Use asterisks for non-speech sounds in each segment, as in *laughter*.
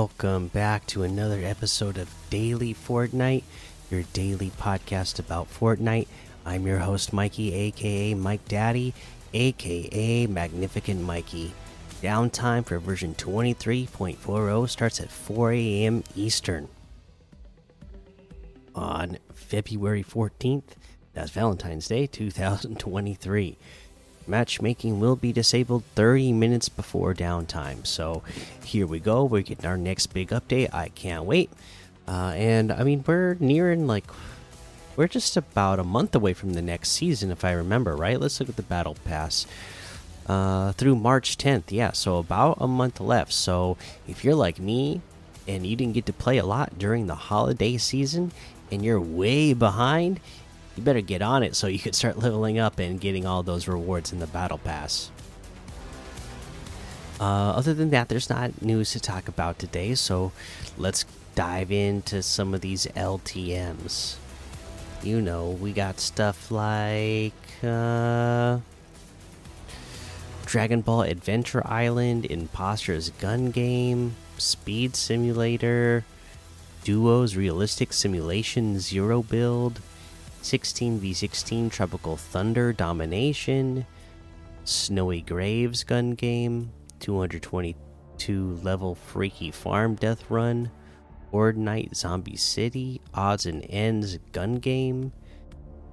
Welcome back to another episode of Daily Fortnite, your daily podcast about Fortnite. I'm your host, Mikey, aka Mike Daddy, aka Magnificent Mikey. Downtime for version 23.40 starts at 4 a.m. Eastern. On February 14th, that's Valentine's Day 2023 matchmaking will be disabled 30 minutes before downtime. So here we go. We're getting our next big update. I can't wait. Uh, and I mean, we're nearing like we're just about a month away from the next season, if I remember right. Let's look at the battle pass. Uh, through March 10th, yeah, so about a month left. So if you're like me and you didn't get to play a lot during the holiday season and you're way behind, you better get on it so you can start *laughs* leveling up and getting all those rewards in the battle pass. Uh, other than that, there's not news to talk about today, so let's dive into some of these LTMs. You know, we got stuff like uh, Dragon Ball Adventure Island, Imposter's Gun Game, Speed Simulator, Duos Realistic Simulation Zero Build. 16v16 Tropical Thunder Domination, Snowy Graves Gun Game, 222 level Freaky Farm Death Run, Horde Night Zombie City, Odds and Ends Gun Game,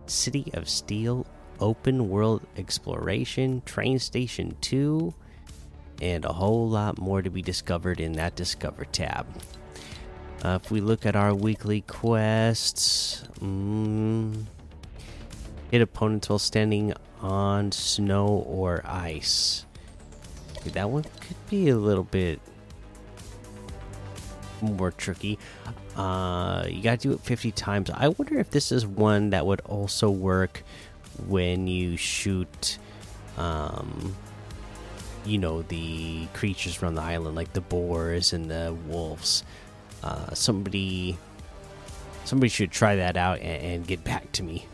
City of Steel Open World Exploration, Train Station 2, and a whole lot more to be discovered in that Discover tab. Uh, if we look at our weekly quests, mm, hit opponents while standing on snow or ice. Okay, that one could be a little bit more tricky. Uh, you gotta do it 50 times. I wonder if this is one that would also work when you shoot, um, you know, the creatures from the island, like the boars and the wolves uh, somebody somebody should try that out and, and, get back to me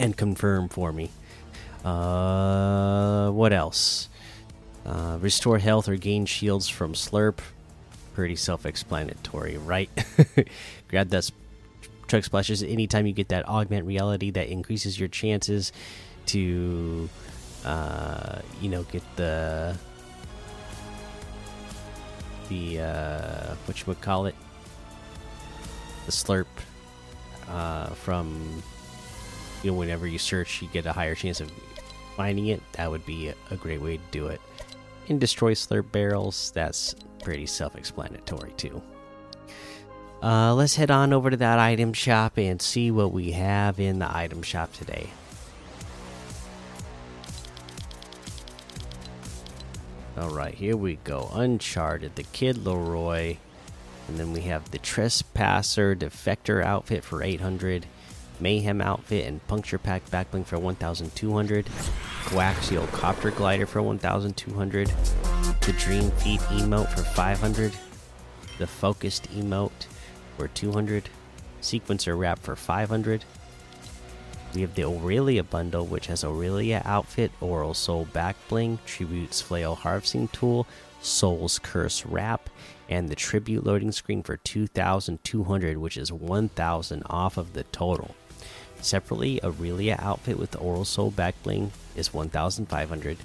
and confirm for me. Uh, what else? Uh, restore health or gain shields from Slurp. Pretty self-explanatory, right? *laughs* Grab that truck splashes anytime you get that augment reality that increases your chances to, uh, you know, get the the uh, what you would call it, the slurp uh, from you know whenever you search, you get a higher chance of finding it. That would be a great way to do it. And destroy slurp barrels. That's pretty self-explanatory too. Uh, let's head on over to that item shop and see what we have in the item shop today. All right, here we go. Uncharted, the Kid LAROI. and then we have the Trespasser Defector outfit for 800, Mayhem outfit and Puncture Pack backbling for 1,200, Coaxial Copter Glider for 1,200, the Dream Feet emote for 500, the Focused emote for 200, Sequencer Wrap for 500. We have the Aurelia bundle, which has Aurelia outfit, Oral Soul back bling, Tributes Flail harvesting tool, Soul's Curse wrap, and the Tribute loading screen for 2,200, which is 1,000 off of the total. Separately, Aurelia outfit with Oral Soul back bling is 1,500.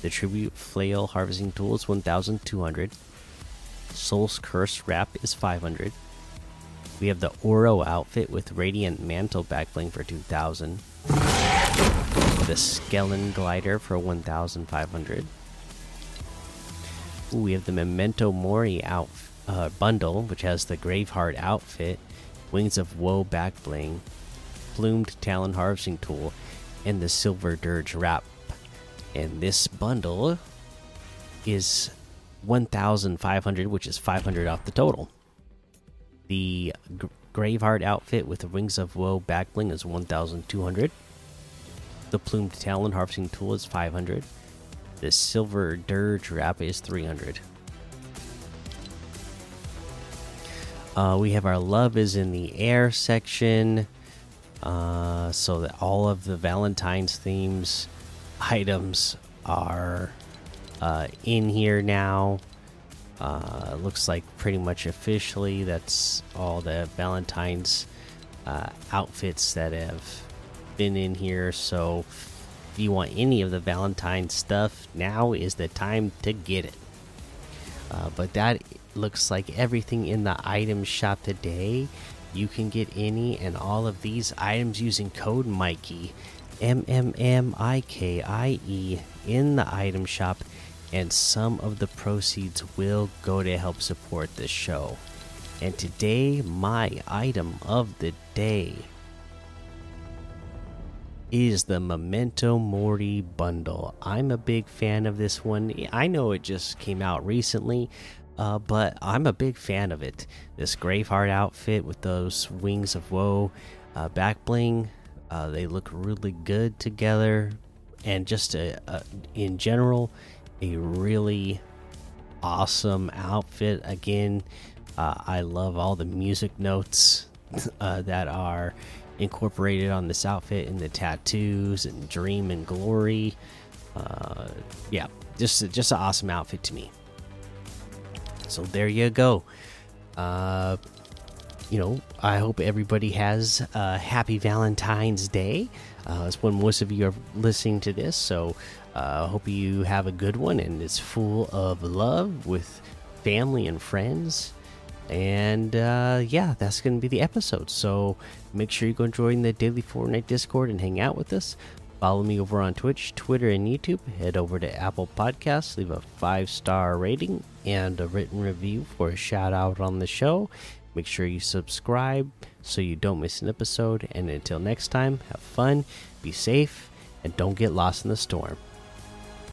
The Tribute Flail harvesting tool is 1,200. Soul's Curse wrap is 500. We have the Oro outfit with Radiant Mantle backbling for 2000. The Skellen glider for 1500. Ooh, we have the Memento Mori out uh, bundle, which has the Graveheart outfit, Wings of Woe backbling, Plumed Talon harvesting tool, and the Silver Dirge wrap. And this bundle is 1500, which is 500 off the total. The Graveheart outfit with the Wings of Woe back bling is 1,200. The Plumed Talon harvesting tool is 500. The Silver Dirge wrap is 300. Uh, we have our Love is in the Air section. Uh, so that all of the Valentine's themes items are uh, in here now. Uh, looks like pretty much officially that's all the Valentine's uh, outfits that have been in here. So if you want any of the Valentine stuff, now is the time to get it. Uh, but that looks like everything in the item shop today. You can get any and all of these items using code Mikey, M M M I K I E, in the item shop, and some of the proceeds will go to help support the show. And today, my item of the day is the Memento Mori bundle. I'm a big fan of this one. I know it just came out recently, uh, but I'm a big fan of it. This Graveheart outfit with those wings of woe, uh, back bling, uh, they look really good together, and just in general, a really awesome outfit. Again, uh, I love all the music notes uh, that are incorporated on this outfit and the tattoos and dream and glory. Uh, yeah, just just an awesome outfit to me. So there you go. Uh, you know, I hope everybody has a happy Valentine's Day. Uh, it's when most of you are listening to this, so uh, hope you have a good one and it's full of love with family and friends. And uh, yeah, that's going to be the episode. So make sure you go join the Daily Fortnite Discord and hang out with us. Follow me over on Twitch, Twitter, and YouTube. Head over to Apple Podcasts, leave a five star rating and a written review for a shout out on the show. Make sure you subscribe so you don't miss an episode. And until next time, have fun, be safe, and don't get lost in the storm.